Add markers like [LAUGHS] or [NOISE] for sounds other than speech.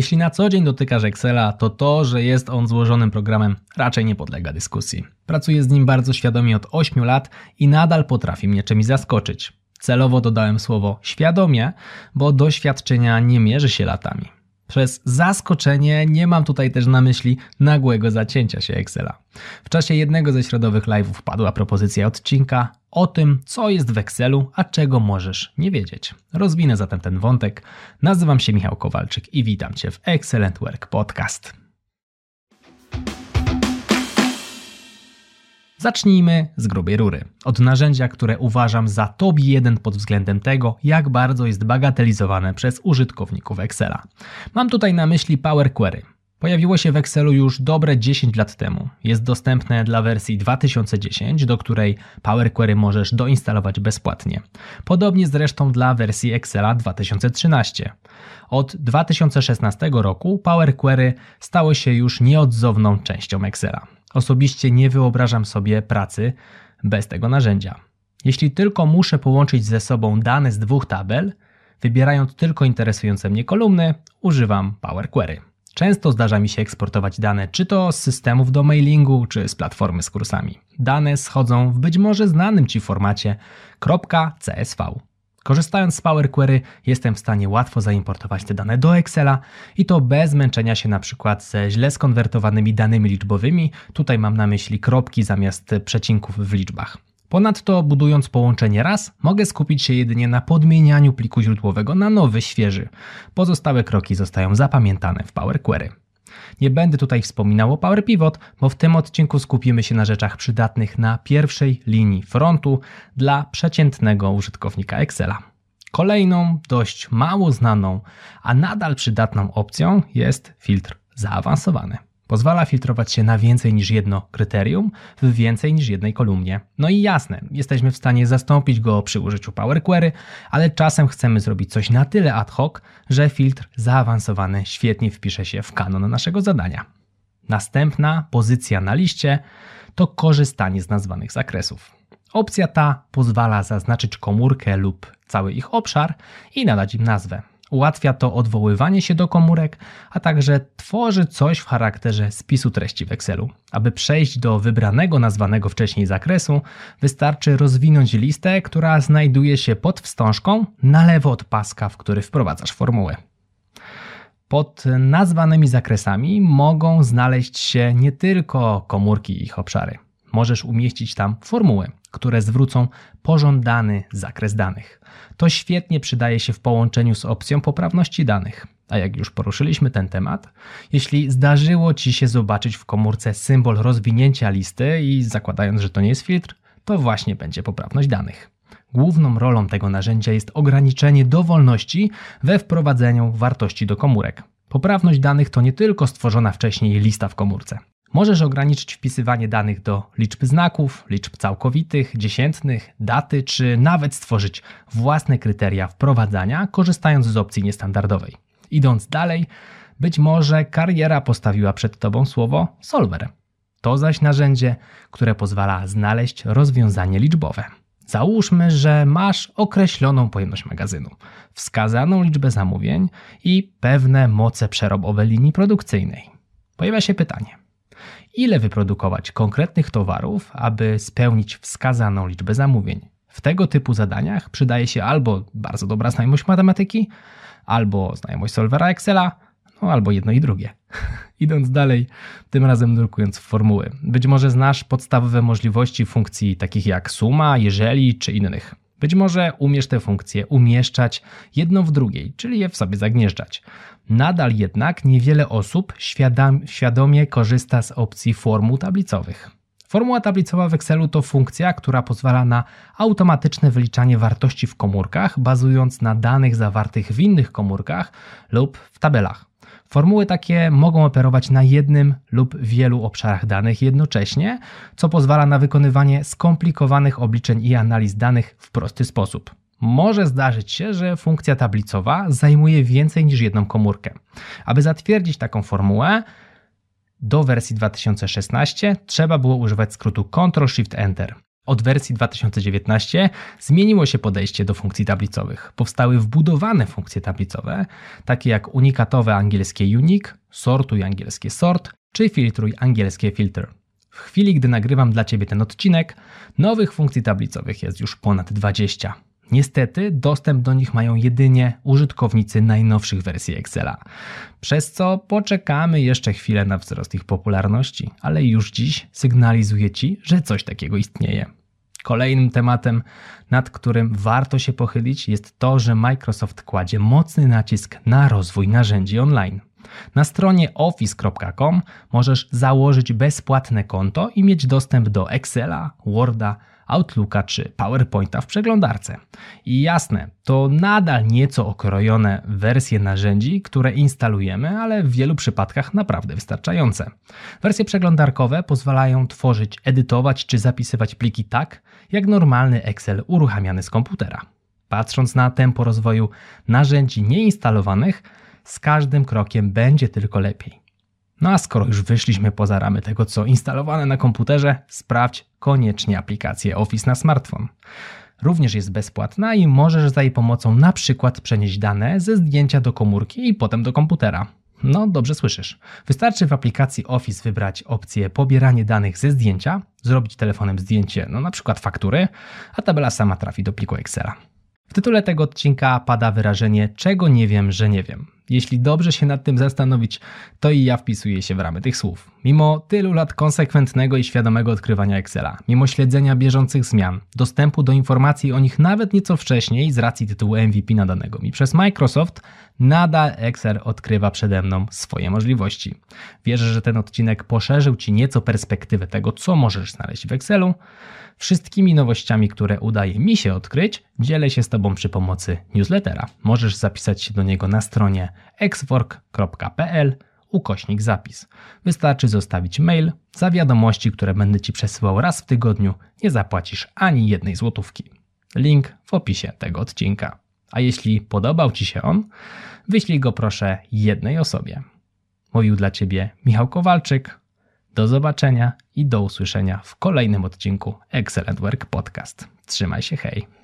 Jeśli na co dzień dotykasz Excela, to to, że jest on złożonym programem, raczej nie podlega dyskusji. Pracuję z nim bardzo świadomie od 8 lat i nadal potrafi mnie czymś zaskoczyć. Celowo dodałem słowo świadomie, bo doświadczenia nie mierzy się latami. Przez zaskoczenie nie mam tutaj też na myśli nagłego zacięcia się Excela. W czasie jednego ze środowych live'ów padła propozycja odcinka o tym, co jest w Excelu, a czego możesz nie wiedzieć. Rozwinę zatem ten wątek. Nazywam się Michał Kowalczyk i witam Cię w Excellent Work Podcast. Zacznijmy z grubej rury. Od narzędzia, które uważam za top 1 pod względem tego, jak bardzo jest bagatelizowane przez użytkowników Excela. Mam tutaj na myśli Power Query. Pojawiło się w Excelu już dobre 10 lat temu. Jest dostępne dla wersji 2010, do której Power Query możesz doinstalować bezpłatnie. Podobnie zresztą dla wersji Excela 2013. Od 2016 roku Power Query stało się już nieodzowną częścią Excela. Osobiście nie wyobrażam sobie pracy bez tego narzędzia. Jeśli tylko muszę połączyć ze sobą dane z dwóch tabel, wybierając tylko interesujące mnie kolumny, używam Power Query. Często zdarza mi się eksportować dane czy to z systemów do mailingu, czy z platformy z kursami. Dane schodzą w być może znanym Ci formacie .csv. Korzystając z Power Query jestem w stanie łatwo zaimportować te dane do Excela i to bez męczenia się na przykład ze źle skonwertowanymi danymi liczbowymi. Tutaj mam na myśli kropki zamiast przecinków w liczbach. Ponadto, budując połączenie raz, mogę skupić się jedynie na podmienianiu pliku źródłowego na nowy, świeży. Pozostałe kroki zostają zapamiętane w Power Query. Nie będę tutaj wspominał o Power Pivot, bo w tym odcinku skupimy się na rzeczach przydatnych na pierwszej linii frontu dla przeciętnego użytkownika Excela. Kolejną, dość mało znaną, a nadal przydatną opcją jest filtr zaawansowany. Pozwala filtrować się na więcej niż jedno kryterium w więcej niż jednej kolumnie. No i jasne, jesteśmy w stanie zastąpić go przy użyciu Power Query, ale czasem chcemy zrobić coś na tyle ad hoc, że filtr zaawansowany świetnie wpisze się w kanon naszego zadania. Następna pozycja na liście to korzystanie z nazwanych zakresów. Opcja ta pozwala zaznaczyć komórkę lub cały ich obszar i nadać im nazwę. Ułatwia to odwoływanie się do komórek, a także tworzy coś w charakterze spisu treści w Excelu. Aby przejść do wybranego nazwanego wcześniej zakresu, wystarczy rozwinąć listę, która znajduje się pod wstążką na lewo od paska, w który wprowadzasz formułę. Pod nazwanymi zakresami mogą znaleźć się nie tylko komórki i ich obszary. Możesz umieścić tam formuły, które zwrócą pożądany zakres danych. To świetnie przydaje się w połączeniu z opcją poprawności danych. A jak już poruszyliśmy ten temat, jeśli zdarzyło Ci się zobaczyć w komórce symbol rozwinięcia listy i zakładając, że to nie jest filtr, to właśnie będzie poprawność danych. Główną rolą tego narzędzia jest ograniczenie dowolności we wprowadzeniu wartości do komórek. Poprawność danych to nie tylko stworzona wcześniej lista w komórce. Możesz ograniczyć wpisywanie danych do liczb znaków, liczb całkowitych, dziesiętnych, daty, czy nawet stworzyć własne kryteria wprowadzania, korzystając z opcji niestandardowej. Idąc dalej, być może kariera postawiła przed Tobą słowo solver. To zaś narzędzie, które pozwala znaleźć rozwiązanie liczbowe. Załóżmy, że masz określoną pojemność magazynu, wskazaną liczbę zamówień i pewne moce przerobowe linii produkcyjnej. Pojawia się pytanie: ile wyprodukować konkretnych towarów, aby spełnić wskazaną liczbę zamówień. W tego typu zadaniach przydaje się albo bardzo dobra znajomość matematyki, albo znajomość solvera Excela, no albo jedno i drugie. [LAUGHS] Idąc dalej, tym razem drukując formuły. Być może znasz podstawowe możliwości funkcji takich jak suma, jeżeli czy innych. Być może umiesz te funkcje umieszczać jedną w drugiej, czyli je w sobie zagnieżdżać. Nadal jednak niewiele osób świadomie korzysta z opcji formuł tablicowych. Formuła tablicowa w Excelu to funkcja, która pozwala na automatyczne wyliczanie wartości w komórkach, bazując na danych zawartych w innych komórkach lub w tabelach. Formuły takie mogą operować na jednym lub wielu obszarach danych jednocześnie, co pozwala na wykonywanie skomplikowanych obliczeń i analiz danych w prosty sposób. Może zdarzyć się, że funkcja tablicowa zajmuje więcej niż jedną komórkę. Aby zatwierdzić taką formułę, do wersji 2016 trzeba było używać skrótu Ctrl-Shift-Enter. Od wersji 2019 zmieniło się podejście do funkcji tablicowych. Powstały wbudowane funkcje tablicowe, takie jak unikatowe angielskie unique, sortuj angielskie sort, czy filtruj angielskie filter. W chwili, gdy nagrywam dla Ciebie ten odcinek, nowych funkcji tablicowych jest już ponad 20. Niestety, dostęp do nich mają jedynie użytkownicy najnowszych wersji Excela, przez co poczekamy jeszcze chwilę na wzrost ich popularności, ale już dziś sygnalizuję Ci, że coś takiego istnieje. Kolejnym tematem, nad którym warto się pochylić, jest to, że Microsoft kładzie mocny nacisk na rozwój narzędzi online. Na stronie office.com możesz założyć bezpłatne konto i mieć dostęp do Excela, Worda, Outlooka czy PowerPointa w przeglądarce. I jasne, to nadal nieco okrojone wersje narzędzi, które instalujemy, ale w wielu przypadkach naprawdę wystarczające. Wersje przeglądarkowe pozwalają tworzyć, edytować czy zapisywać pliki tak, jak normalny Excel uruchamiany z komputera. Patrząc na tempo rozwoju narzędzi nieinstalowanych, z każdym krokiem będzie tylko lepiej. No a skoro już wyszliśmy poza ramy tego, co instalowane na komputerze, sprawdź koniecznie aplikację Office na smartfon. Również jest bezpłatna i możesz za jej pomocą na przykład przenieść dane ze zdjęcia do komórki i potem do komputera. No, dobrze słyszysz. Wystarczy w aplikacji Office wybrać opcję pobieranie danych ze zdjęcia, zrobić telefonem zdjęcie, no na przykład faktury, a tabela sama trafi do pliku Excela. W tytule tego odcinka pada wyrażenie czego nie wiem, że nie wiem. Jeśli dobrze się nad tym zastanowić, to i ja wpisuję się w ramy tych słów. Mimo tylu lat konsekwentnego i świadomego odkrywania Excela, mimo śledzenia bieżących zmian, dostępu do informacji o nich nawet nieco wcześniej z racji tytułu MVP nadanego mi przez Microsoft, nadal Excel odkrywa przede mną swoje możliwości. Wierzę, że ten odcinek poszerzył Ci nieco perspektywę tego, co możesz znaleźć w Excelu. Wszystkimi nowościami, które udaje mi się odkryć, dzielę się z Tobą przy pomocy newslettera. Możesz zapisać się do niego na stronie exwork.pl ukośnik zapis. Wystarczy zostawić mail. Za wiadomości, które będę Ci przesyłał raz w tygodniu, nie zapłacisz ani jednej złotówki. Link w opisie tego odcinka. A jeśli podobał Ci się on, wyślij go proszę jednej osobie. Mówił dla Ciebie Michał Kowalczyk. Do zobaczenia i do usłyszenia w kolejnym odcinku Excellent Work Podcast. Trzymaj się, hej.